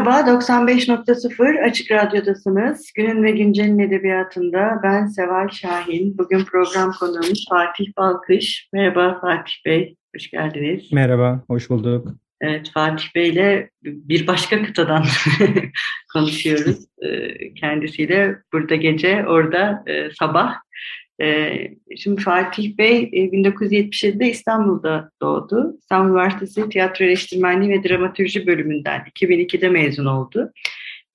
Merhaba, 95.0 Açık Radyo'dasınız. Günün ve Güncel'in edebiyatında ben Seval Şahin. Bugün program konuğumuz Fatih Balkış. Merhaba Fatih Bey, hoş geldiniz. Merhaba, hoş bulduk. Evet, Fatih Bey'le bir başka kıtadan konuşuyoruz. Ee, kendisiyle burada gece, orada e, sabah. Ee, şimdi Fatih Bey 1977'de e, İstanbul'da doğdu. İstanbul Üniversitesi Tiyatro Eleştirmenliği ve Dramatürji bölümünden 2002'de mezun oldu.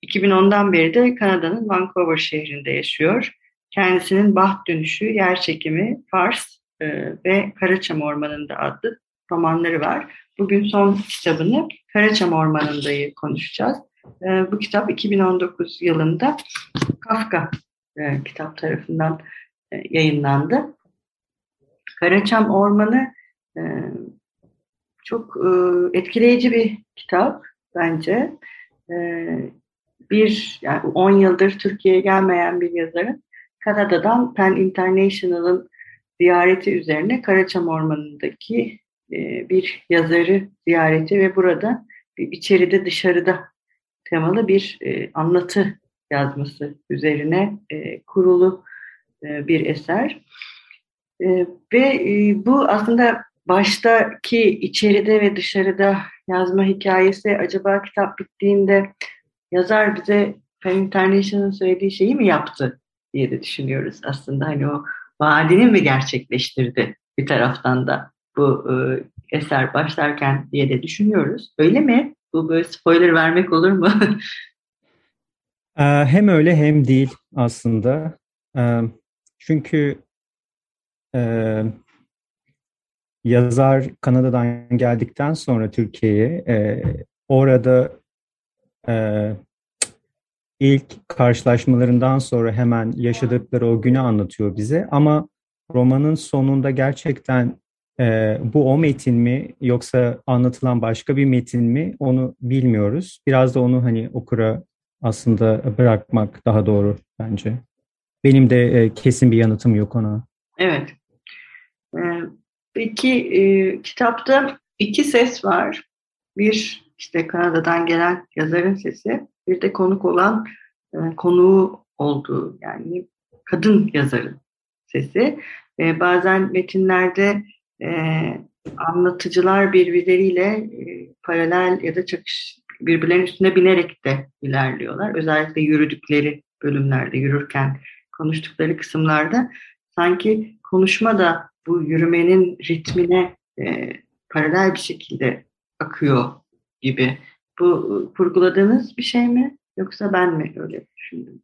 2010'dan beri de Kanada'nın Vancouver şehrinde yaşıyor. Kendisinin Baht Dönüşü, Yer Çekimi, Fars e, ve Karaçam Ormanı'nda adlı romanları var. Bugün son kitabını Karaçam Ormanı'ndayı konuşacağız. E, bu kitap 2019 yılında Kafka kitap tarafından yayınlandı. Karaçam Ormanı e, çok e, etkileyici bir kitap bence. E, bir yani 10 yıldır Türkiye'ye gelmeyen bir yazarın Kanada'dan Pen International'ın ziyareti üzerine Karaçam Ormanı'ndaki e, bir yazarı ziyareti ve burada bir içeride dışarıda temalı bir e, anlatı yazması üzerine e, kurulu bir eser. Ve bu aslında baştaki içeride ve dışarıda yazma hikayesi acaba kitap bittiğinde yazar bize Pen International'ın söylediği şeyi mi yaptı diye de düşünüyoruz aslında. Hani o vaadini mi gerçekleştirdi bir taraftan da bu eser başlarken diye de düşünüyoruz. Öyle mi? Bu böyle spoiler vermek olur mu? hem öyle hem değil aslında. Çünkü yazar Kanada'dan geldikten sonra Türkiye'ye orada ilk karşılaşmalarından sonra hemen yaşadıkları o günü anlatıyor bize. Ama romanın sonunda gerçekten e, bu o metin mi yoksa anlatılan başka bir metin mi onu bilmiyoruz. Biraz da onu hani okura aslında bırakmak daha doğru bence. Benim de e, kesin bir yanıtım yok ona. Evet. Ee, peki e, kitapta iki ses var. Bir işte Kanada'dan gelen yazarın sesi, bir de konuk olan e, konuğu olduğu yani kadın yazarın sesi. E, bazen metinlerde e, anlatıcılar birbirleriyle e, paralel ya da çakış birbirlerinin üstüne binerek de ilerliyorlar. Özellikle yürüdükleri bölümlerde, yürürken konuştukları kısımlarda sanki konuşma da bu yürümenin ritmine e, paralel bir şekilde akıyor gibi. Bu kurguladığınız bir şey mi yoksa ben mi öyle düşündüm?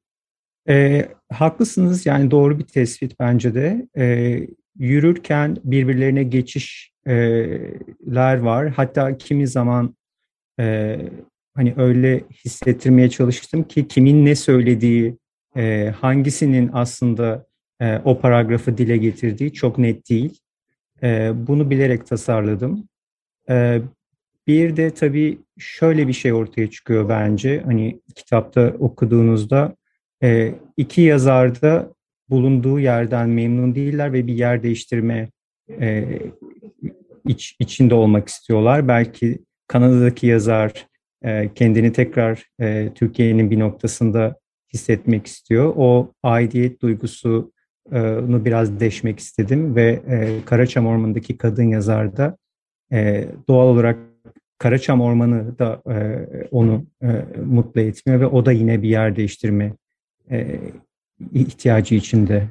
E, haklısınız yani doğru bir tespit bence de. E, yürürken birbirlerine geçişler var. Hatta kimi zaman e, hani öyle hissettirmeye çalıştım ki kimin ne söylediği, e, hangisinin aslında e, o paragrafı dile getirdiği çok net değil. E, bunu bilerek tasarladım. E, bir de tabii şöyle bir şey ortaya çıkıyor bence. Hani kitapta okuduğunuzda e, iki yazar da bulunduğu yerden memnun değiller ve bir yer değiştirme e, iç, içinde olmak istiyorlar. Belki Kanada'daki yazar e, kendini tekrar e, Türkiye'nin bir noktasında hissetmek istiyor. O aidiyet duygusunu biraz deşmek istedim ve e, Karaçam Ormanı'ndaki kadın yazar da e, doğal olarak Karaçam Ormanı da e, onu mutlu etmiyor ve o da yine bir yer değiştirme ihtiyacı içinde.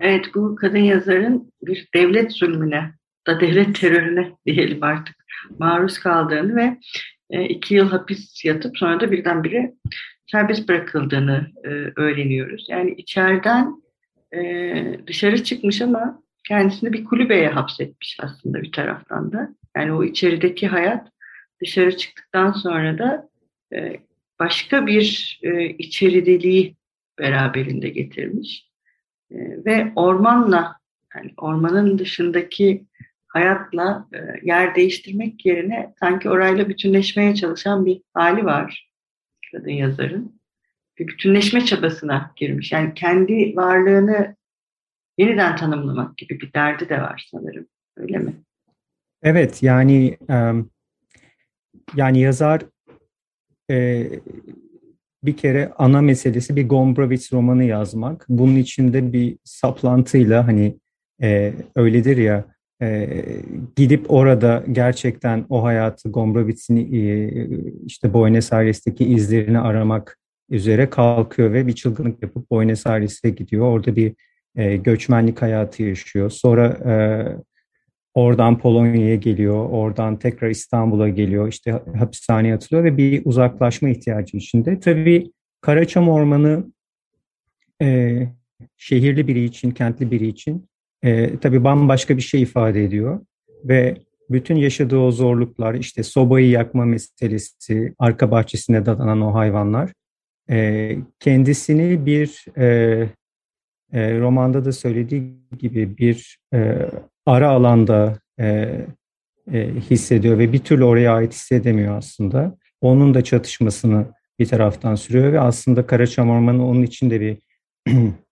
Evet bu kadın yazarın bir devlet zulmüne da devlet terörüne diyelim artık maruz kaldığını ve iki yıl hapis yatıp sonra da birdenbire serbest bırakıldığını e, öğreniyoruz. Yani içeriden e, dışarı çıkmış ama kendisini bir kulübeye hapsetmiş aslında bir taraftan da. Yani o içerideki hayat dışarı çıktıktan sonra da e, başka bir e, içerideliği beraberinde getirmiş. E, ve ormanla, yani ormanın dışındaki hayatla e, yer değiştirmek yerine sanki orayla bütünleşmeye çalışan bir hali var kadın yazarın. Bir bütünleşme çabasına girmiş. Yani kendi varlığını yeniden tanımlamak gibi bir derdi de var sanırım. Öyle mi? Evet yani yani yazar e, bir kere ana meselesi bir Gombrowicz romanı yazmak. Bunun içinde bir saplantıyla hani e, öyledir ya e, gidip orada gerçekten o hayatı Gombrowicz'in e, işte Buenos Aires'teki izlerini aramak üzere kalkıyor ve bir çılgınlık yapıp Buenos Aires'e gidiyor. Orada bir e, göçmenlik hayatı yaşıyor. Sonra e, oradan Polonya'ya geliyor, oradan tekrar İstanbul'a geliyor, işte hapishaneye atılıyor ve bir uzaklaşma ihtiyacı içinde. Tabii Karaçam Ormanı e, şehirli biri için, kentli biri için e, tabii bambaşka bir şey ifade ediyor. Ve bütün yaşadığı o zorluklar, işte sobayı yakma meselesi, arka bahçesine dadanan o hayvanlar, e, kendisini bir e, e, romanda da söylediği gibi bir e, ara alanda e, e, hissediyor ve bir türlü oraya ait hissedemiyor aslında. Onun da çatışmasını bir taraftan sürüyor ve aslında Karaçam Ormanı onun için de bir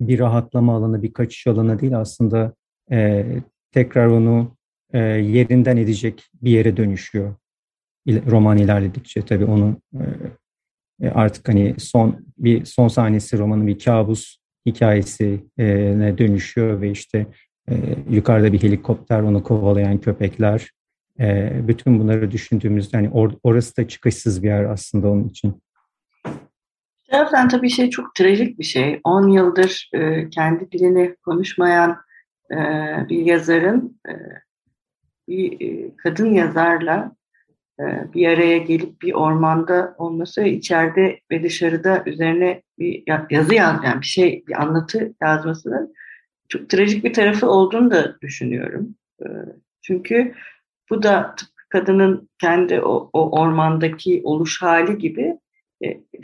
bir rahatlama alanı, bir kaçış alanı değil aslında e, tekrar onu e, yerinden edecek bir yere dönüşüyor. Roman ilerledikçe tabii onu e, artık hani son bir son sahnesi romanın bir kabus hikayesine dönüşüyor ve işte e, yukarıda bir helikopter, onu kovalayan köpekler, e, bütün bunları düşündüğümüzde hani or, orası da çıkışsız bir yer aslında onun için. Taraftan tabii şey çok trajik bir şey. 10 yıldır e, kendi dilini konuşmayan e, bir yazarın e, bir e, kadın yazarla e, bir araya gelip bir ormanda olması içeride ve dışarıda üzerine bir yazı yazmayan bir şey, bir anlatı yazmasının çok trajik bir tarafı olduğunu da düşünüyorum. E, çünkü bu da tıpkı kadının kendi o, o ormandaki oluş hali gibi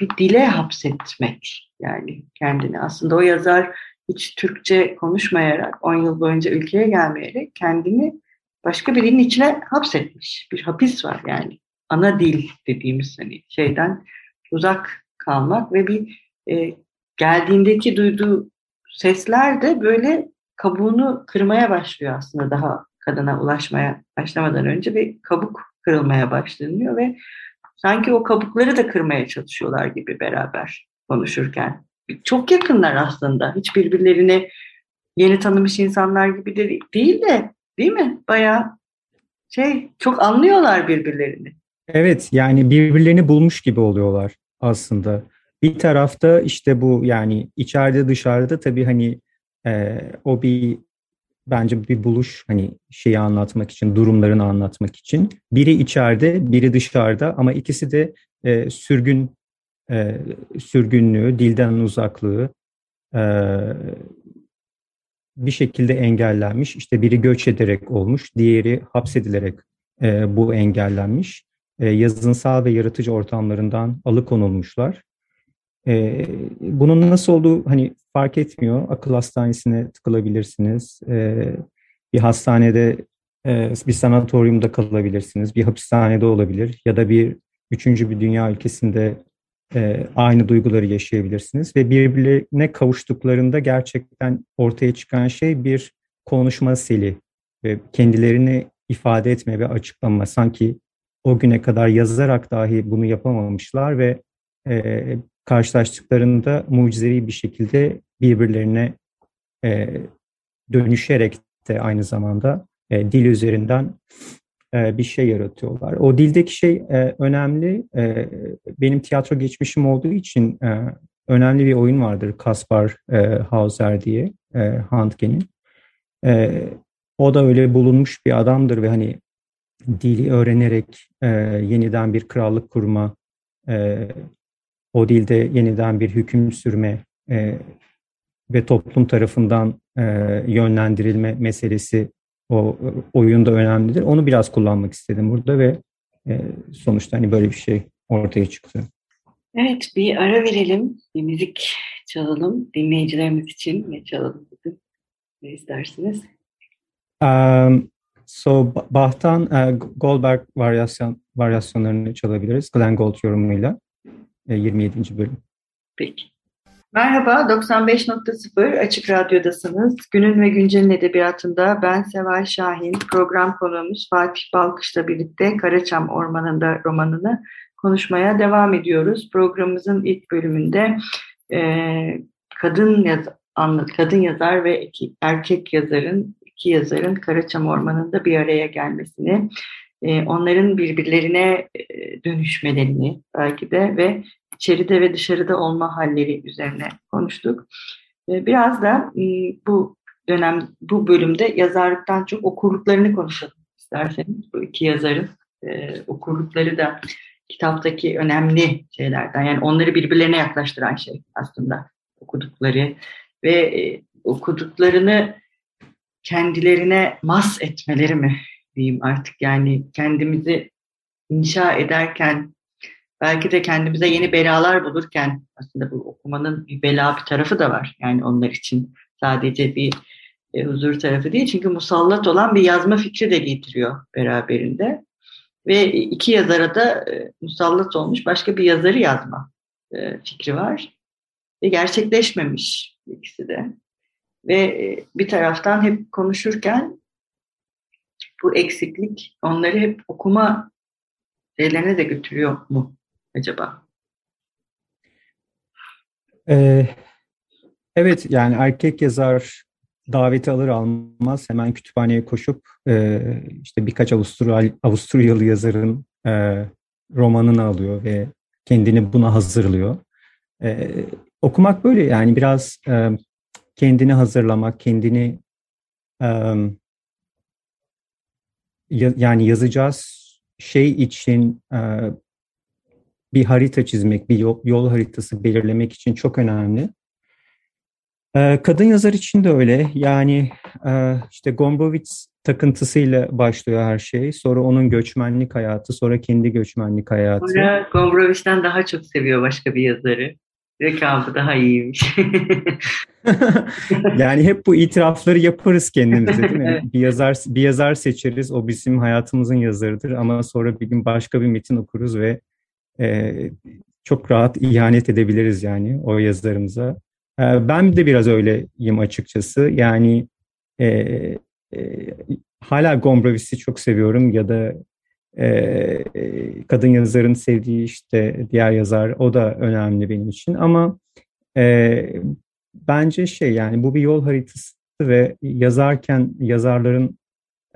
bir dile hapsetmek yani kendini. Aslında o yazar hiç Türkçe konuşmayarak, 10 yıl boyunca ülkeye gelmeyerek kendini başka birinin içine hapsetmiş. Bir hapis var yani. Ana dil dediğimiz hani şeyden uzak kalmak ve bir e, geldiğindeki duyduğu sesler de böyle kabuğunu kırmaya başlıyor aslında daha kadına ulaşmaya başlamadan önce bir kabuk kırılmaya başlanıyor ve sanki o kabukları da kırmaya çalışıyorlar gibi beraber konuşurken. Çok yakınlar aslında. Hiç birbirlerini yeni tanımış insanlar gibi de değil de Değil mi? Bayağı şey çok anlıyorlar birbirlerini. Evet yani birbirlerini bulmuş gibi oluyorlar aslında. Bir tarafta işte bu yani içeride dışarıda tabii hani e, o bir bence bir buluş hani şeyi anlatmak için, durumlarını anlatmak için. Biri içeride, biri dışarıda ama ikisi de e, sürgün e, sürgünlüğü, dilden uzaklığı, e, bir şekilde engellenmiş. İşte biri göç ederek olmuş, diğeri hapsedilerek e, bu engellenmiş. E, yazınsal ve yaratıcı ortamlarından alıkonulmuşlar. E, bunun nasıl olduğu hani fark etmiyor. Akıl hastanesine tıkılabilirsiniz. E, bir hastanede, e, bir sanatoryumda kalabilirsiniz. Bir hapishanede olabilir ya da bir üçüncü bir dünya ülkesinde e, aynı duyguları yaşayabilirsiniz ve birbirine kavuştuklarında gerçekten ortaya çıkan şey bir konuşma seli ve kendilerini ifade etme ve açıklama. Sanki o güne kadar yazarak dahi bunu yapamamışlar ve e, karşılaştıklarında mucizevi bir şekilde birbirlerine e, dönüşerek de aynı zamanda e, dil üzerinden e, bir şey yaratıyorlar. O dildeki şey e, önemli. E, benim tiyatro geçmişim olduğu için önemli bir oyun vardır Kaspar Hauser diye Handke'nin. O da öyle bulunmuş bir adamdır ve hani dili öğrenerek yeniden bir krallık kurma, o dilde yeniden bir hüküm sürme ve toplum tarafından e, yönlendirilme meselesi o oyunda önemlidir. Onu biraz kullanmak istedim burada ve e, sonuçta hani böyle bir şey ortaya çıktı. Evet bir ara verelim. Bir müzik çalalım dinleyicilerimiz için. Ne çalalım bugün? Ne istersiniz? Um, so Bach'tan uh, Goldberg varyasyon, varyasyonlarını çalabiliriz. Glenn Gould yorumuyla. 27. bölüm. Peki. Merhaba, 95.0 Açık Radyo'dasınız. Günün ve Güncel'in edebiyatında ben Seval Şahin, program konuğumuz Fatih Balkış'la birlikte Karaçam Ormanı'nda romanını konuşmaya devam ediyoruz. Programımızın ilk bölümünde e, kadın yaz, kadın yazar ve iki, erkek yazarın, iki yazarın Karaçam Ormanı'nda bir araya gelmesini, e, onların birbirlerine e, dönüşmelerini belki de ve içeride ve dışarıda olma halleri üzerine konuştuk. E, biraz da e, bu dönem, bu bölümde yazarlıktan çok okurluklarını konuşalım isterseniz. Bu iki yazarın e, okurlukları da kitaptaki önemli şeylerden. Yani onları birbirlerine yaklaştıran şey aslında okudukları ve e, okuduklarını kendilerine mas etmeleri mi diyeyim artık yani kendimizi inşa ederken belki de kendimize yeni belalar bulurken aslında bu okumanın bir bela bir tarafı da var. Yani onlar için sadece bir e, huzur tarafı değil. Çünkü musallat olan bir yazma fikri de getiriyor beraberinde. Ve iki yazara da e, musallat olmuş başka bir yazarı yazma e, fikri var. Ve gerçekleşmemiş ikisi de. Ve e, bir taraftan hep konuşurken bu eksiklik onları hep okuma şeylerine de götürüyor mu acaba? Ee, evet yani erkek yazar daveti alır almaz hemen kütüphaneye koşup e, işte birkaç Avustral, Avusturyalı yazarın e, romanını alıyor ve kendini buna hazırlıyor. E, okumak böyle yani biraz e, kendini hazırlamak, kendini e, yani yazacağız şey için e, bir harita çizmek, bir yol, yol haritası belirlemek için çok önemli. Ee, kadın yazar için de öyle. Yani e, işte Gombrowicz takıntısıyla başlıyor her şey. Sonra onun göçmenlik hayatı, sonra kendi göçmenlik hayatı. Sonra Gombrowicz'ten daha çok seviyor başka bir yazarı. Rekabı daha iyiymiş. yani hep bu itirafları yaparız kendimize değil mi? evet. Bir yazar bir yazar seçeriz. O bizim hayatımızın yazarıdır ama sonra bir gün başka bir metin okuruz ve e, çok rahat ihanet edebiliriz yani o yazarımıza. E, ben de biraz öyleyim açıkçası. Yani e, e, hala Gombrowicz'i çok seviyorum ya da e, kadın yazarın sevdiği işte diğer yazar o da önemli benim için ama e, bence şey yani bu bir yol haritası ve yazarken yazarların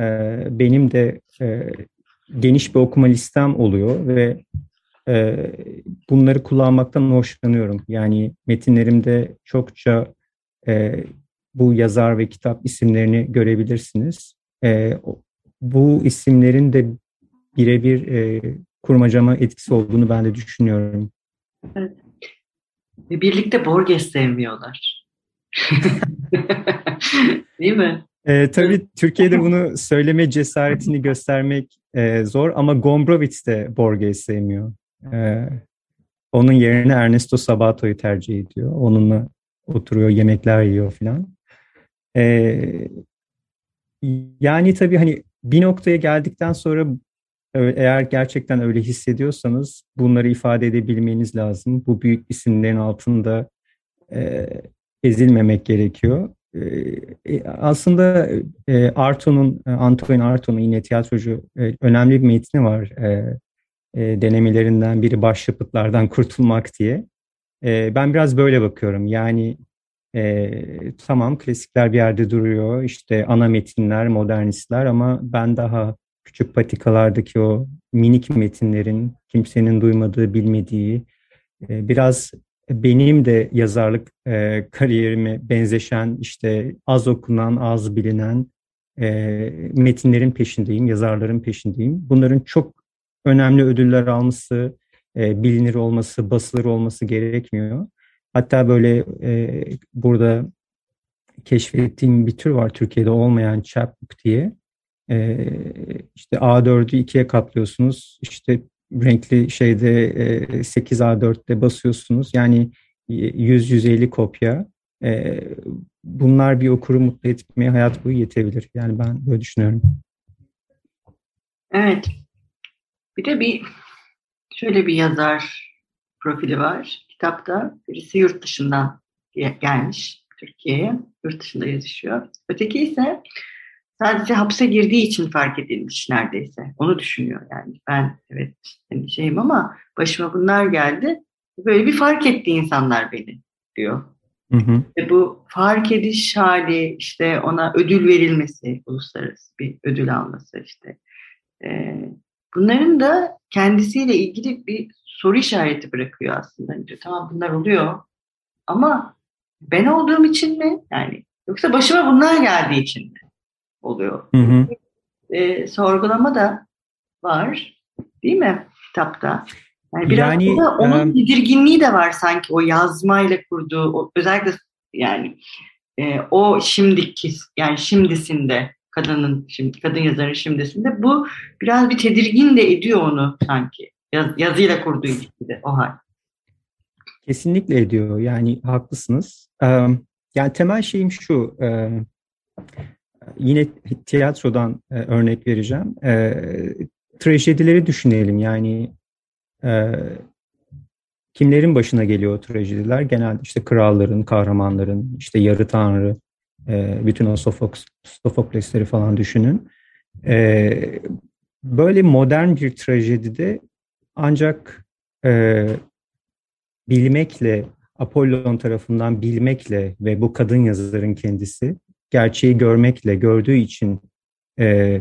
e, benim de e, geniş bir okuma listem oluyor ve e, bunları kullanmaktan hoşlanıyorum. Yani metinlerimde çokça e, bu yazar ve kitap isimlerini görebilirsiniz. E, bu isimlerin de birebir e, kurmacama etkisi olduğunu ben de düşünüyorum. Evet. Birlikte Borges sevmiyorlar. Değil mi? E, tabii Türkiye'de bunu söyleme cesaretini göstermek e, zor ama Gombrowicz de Borges sevmiyor. E, onun yerine Ernesto Sabato'yu tercih ediyor. Onunla oturuyor, yemekler yiyor falan. E, yani tabii hani bir noktaya geldikten sonra eğer gerçekten öyle hissediyorsanız bunları ifade edebilmeniz lazım. Bu büyük isimlerin altında e, ezilmemek gerekiyor. E, aslında e, Arto'nun, Antoine Arto'nun yine tiyatrocu e, önemli bir metni var. E, e, denemelerinden biri başyapıtlardan kurtulmak diye. E, ben biraz böyle bakıyorum. Yani e, tamam klasikler bir yerde duruyor. İşte ana metinler, modernistler ama ben daha küçük patikalardaki o minik metinlerin kimsenin duymadığı, bilmediği, e, biraz benim de yazarlık e, kariyerime benzeşen, işte az okunan, az bilinen e, metinlerin peşindeyim, yazarların peşindeyim. Bunların çok önemli ödüller alması, e, bilinir olması, basılır olması gerekmiyor. Hatta böyle e, burada keşfettiğim bir tür var Türkiye'de olmayan chapbook diye. E, işte A4'ü ikiye katlıyorsunuz. İşte renkli şeyde e, 8 A4'te basıyorsunuz. Yani 100-150 kopya. E, bunlar bir okuru mutlu etmeye hayat boyu yetebilir. Yani ben böyle düşünüyorum. Evet. Bir de bir şöyle bir yazar profili var kitapta. Birisi yurt dışından gelmiş Türkiye'ye. Yurt dışında yazışıyor. Öteki ise sadece hapse girdiği için fark edilmiş neredeyse. Onu düşünüyor yani. Ben evet hani şeyim ama başıma bunlar geldi. Böyle bir fark etti insanlar beni diyor. Hı hı. Ve bu fark ediş hali işte ona ödül verilmesi, uluslararası bir ödül alması işte. Bunların da kendisiyle ilgili bir soru işareti bırakıyor aslında. Diyor, tamam bunlar oluyor ama ben olduğum için mi? Yani yoksa başıma bunlar geldiği için mi oluyor? Hı hı. E, sorgulama da var değil mi kitapta? Yani biraz yani, da onun e, tedirginliği de var sanki o yazmayla kurduğu o, özellikle yani e, o şimdiki yani şimdisinde kadının şimdi kadın yazarın şimdisinde bu biraz bir tedirgin de ediyor onu sanki yaz, yazıyla kurduğu ilişkide o hal. Kesinlikle ediyor. Yani haklısınız. Yani temel şeyim şu. Yine tiyatrodan örnek vereceğim. Trajedileri düşünelim. Yani kimlerin başına geliyor trajediler? Genelde işte kralların, kahramanların, işte yarı tanrı, bütün o Sofoklesleri falan düşünün. Böyle modern bir trajedide ancak bilmekle, Apollon tarafından bilmekle ve bu kadın yazarın kendisi gerçeği görmekle, gördüğü için e,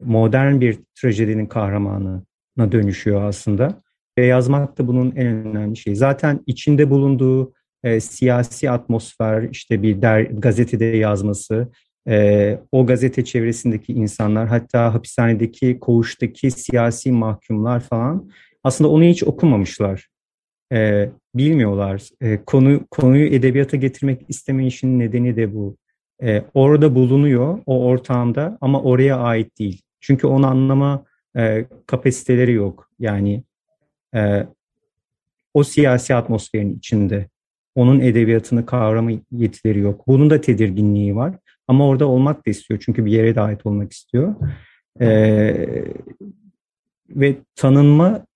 modern bir trajedinin kahramanına dönüşüyor aslında. Ve yazmak da bunun en önemli şeyi. Zaten içinde bulunduğu e, siyasi atmosfer, işte bir der, gazetede yazması, e, o gazete çevresindeki insanlar, hatta hapishanedeki, koğuştaki siyasi mahkumlar falan aslında onu hiç okumamışlar e, bilmiyorlar. E, konu konuyu edebiyata getirmek istemeyişin nedeni de bu. E, orada bulunuyor o ortamda ama oraya ait değil. Çünkü onu anlama e, kapasiteleri yok. Yani e, o siyasi atmosferin içinde onun edebiyatını kavrama yetileri yok. Bunun da tedirginliği var. Ama orada olmak da istiyor. Çünkü bir yere de olmak istiyor. Ee, ve tanınma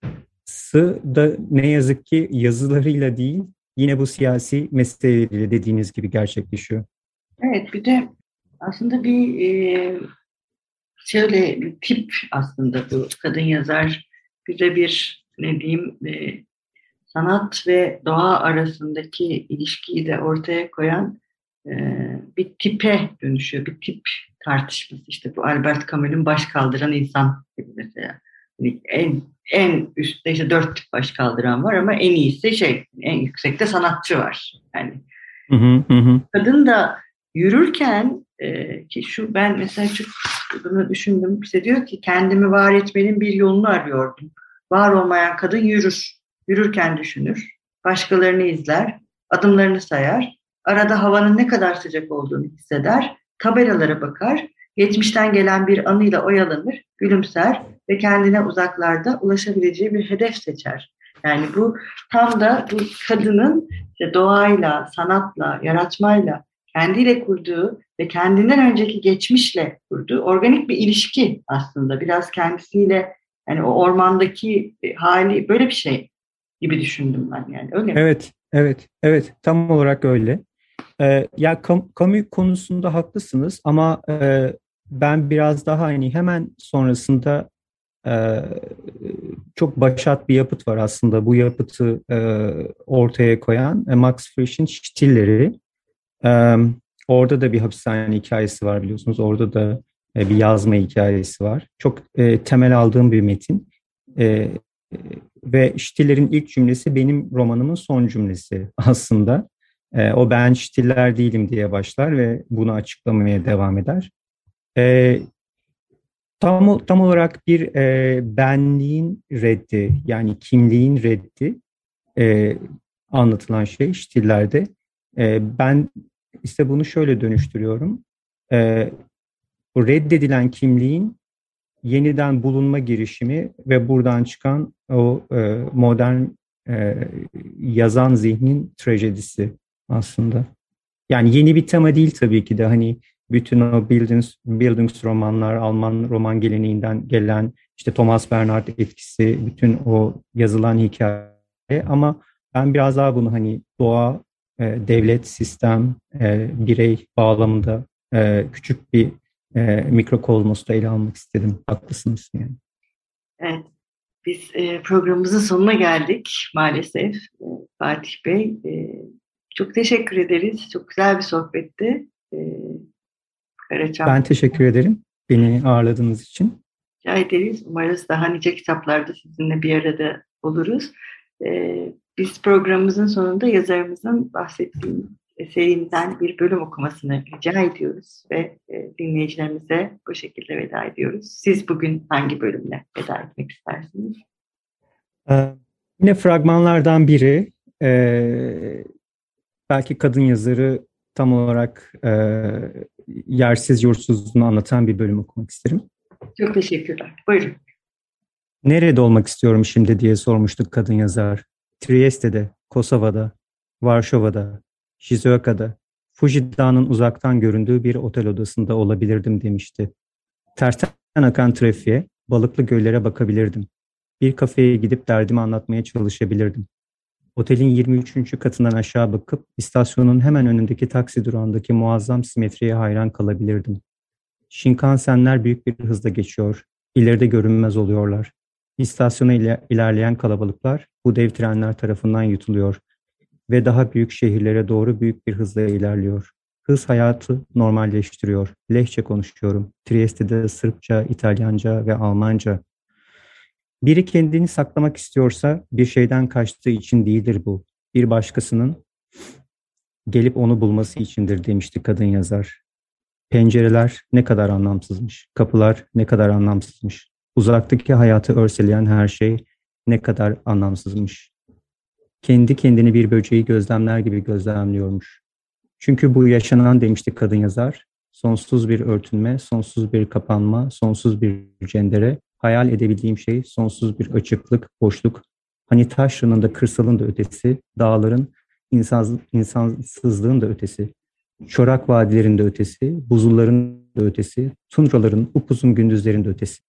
sı da ne yazık ki yazılarıyla değil yine bu siyasi meseleleriyle dediğiniz gibi gerçekleşiyor. Evet bir de aslında bir e, şöyle bir tip aslında bu kadın yazar bize bir ne diyeyim e, sanat ve doğa arasındaki ilişkiyi de ortaya koyan e, bir tipe dönüşüyor. Bir tip tartışması işte bu Albert Camus'un baş kaldıran insan gibi mesela. Yani en en üstte işte dört tip baş kaldıran var ama en iyisi şey en yüksekte sanatçı var. Yani hı hı hı. kadın da yürürken e, ki şu ben mesela çok bunu düşündüm işte diyor ki kendimi var etmenin bir yolunu arıyordum. Var olmayan kadın yürür. Yürürken düşünür. Başkalarını izler. Adımlarını sayar. Arada havanın ne kadar sıcak olduğunu hisseder. Tabelalara bakar. Geçmişten gelen bir anıyla oyalanır. Gülümser ve kendine uzaklarda ulaşabileceği bir hedef seçer. Yani bu tam da bu kadının işte doğayla, sanatla, yaratmayla, kendiyle kurduğu ve kendinden önceki geçmişle kurduğu organik bir ilişki aslında. Biraz kendisiyle yani o ormandaki hali böyle bir şey gibi düşündüm ben yani öyle mi? Evet, evet, evet tam olarak öyle. Ee, ya kamu konusunda haklısınız ama e, ben biraz daha hani hemen sonrasında ee, çok başat bir yapıt var aslında bu yapıtı e, ortaya koyan e, Max Frisch'in Stilleri. Ee, orada da bir hapishane hikayesi var biliyorsunuz. Orada da e, bir yazma hikayesi var. Çok temel aldığım bir metin. Ve Stiller'in ilk cümlesi benim romanımın son cümlesi aslında. O ben Stiller değilim diye başlar ve bunu açıklamaya devam eder. Tam, tam olarak bir e, benliğin reddi yani kimliğin reddi e, anlatılan şey stillerde. E, ben ise bunu şöyle dönüştürüyorum. E, bu reddedilen kimliğin yeniden bulunma girişimi ve buradan çıkan o e, modern e, yazan zihnin trajedisi aslında. Yani yeni bir tema değil tabii ki de hani bütün o Bildungs, Bildungs romanlar, Alman roman geleneğinden gelen işte Thomas Bernhard etkisi, bütün o yazılan hikaye ama ben biraz daha bunu hani doğa, e, devlet, sistem, e, birey bağlamında e, küçük bir e, mikrokozmosta ele almak istedim. Haklısınız yani. Evet. Biz e, programımızın sonuna geldik maalesef e, Fatih Bey. E, çok teşekkür ederiz. Çok güzel bir sohbetti. E, Karaçam. Ben teşekkür ederim beni ağırladığınız için. Rica ederiz. Umarız daha nice kitaplarda sizinle bir arada oluruz. E, biz programımızın sonunda yazarımızın bahsettiği eserinden bir bölüm okumasını rica ediyoruz ve e, dinleyicilerimize bu şekilde veda ediyoruz. Siz bugün hangi bölümle veda etmek istersiniz? Ee, yine fragmanlardan biri e, belki kadın yazarı tam olarak e, yersiz yurtsuzluğunu anlatan bir bölüm okumak isterim. Çok teşekkürler. Buyurun. Nerede olmak istiyorum şimdi diye sormuştuk kadın yazar. Trieste'de, Kosova'da, Varşova'da, Shizuoka'da, Fuji Dağı'nın uzaktan göründüğü bir otel odasında olabilirdim demişti. Tersten akan trafiğe, balıklı göllere bakabilirdim. Bir kafeye gidip derdimi anlatmaya çalışabilirdim. Otelin 23. katından aşağı bakıp istasyonun hemen önündeki taksi durağındaki muazzam simetriye hayran kalabilirdim. Shinkansenler büyük bir hızla geçiyor, ileride görünmez oluyorlar. İstasyona ilerleyen kalabalıklar bu dev trenler tarafından yutuluyor ve daha büyük şehirlere doğru büyük bir hızla ilerliyor. Hız hayatı normalleştiriyor. Lehçe konuşuyorum. Trieste'de Sırpça, İtalyanca ve Almanca. Biri kendini saklamak istiyorsa bir şeyden kaçtığı için değildir bu. Bir başkasının gelip onu bulması içindir demişti kadın yazar. Pencereler ne kadar anlamsızmış, kapılar ne kadar anlamsızmış, uzaktaki hayatı örseleyen her şey ne kadar anlamsızmış kendi kendini bir böceği gözlemler gibi gözlemliyormuş. Çünkü bu yaşanan demişti kadın yazar. Sonsuz bir örtünme, sonsuz bir kapanma, sonsuz bir cendere, hayal edebildiğim şey sonsuz bir açıklık, boşluk. Hani taşrının da kırsalın da ötesi, dağların insans, insansızlığın da ötesi, çorak vadilerin de ötesi, buzulların da ötesi, tundraların upuzun gündüzlerin de ötesi.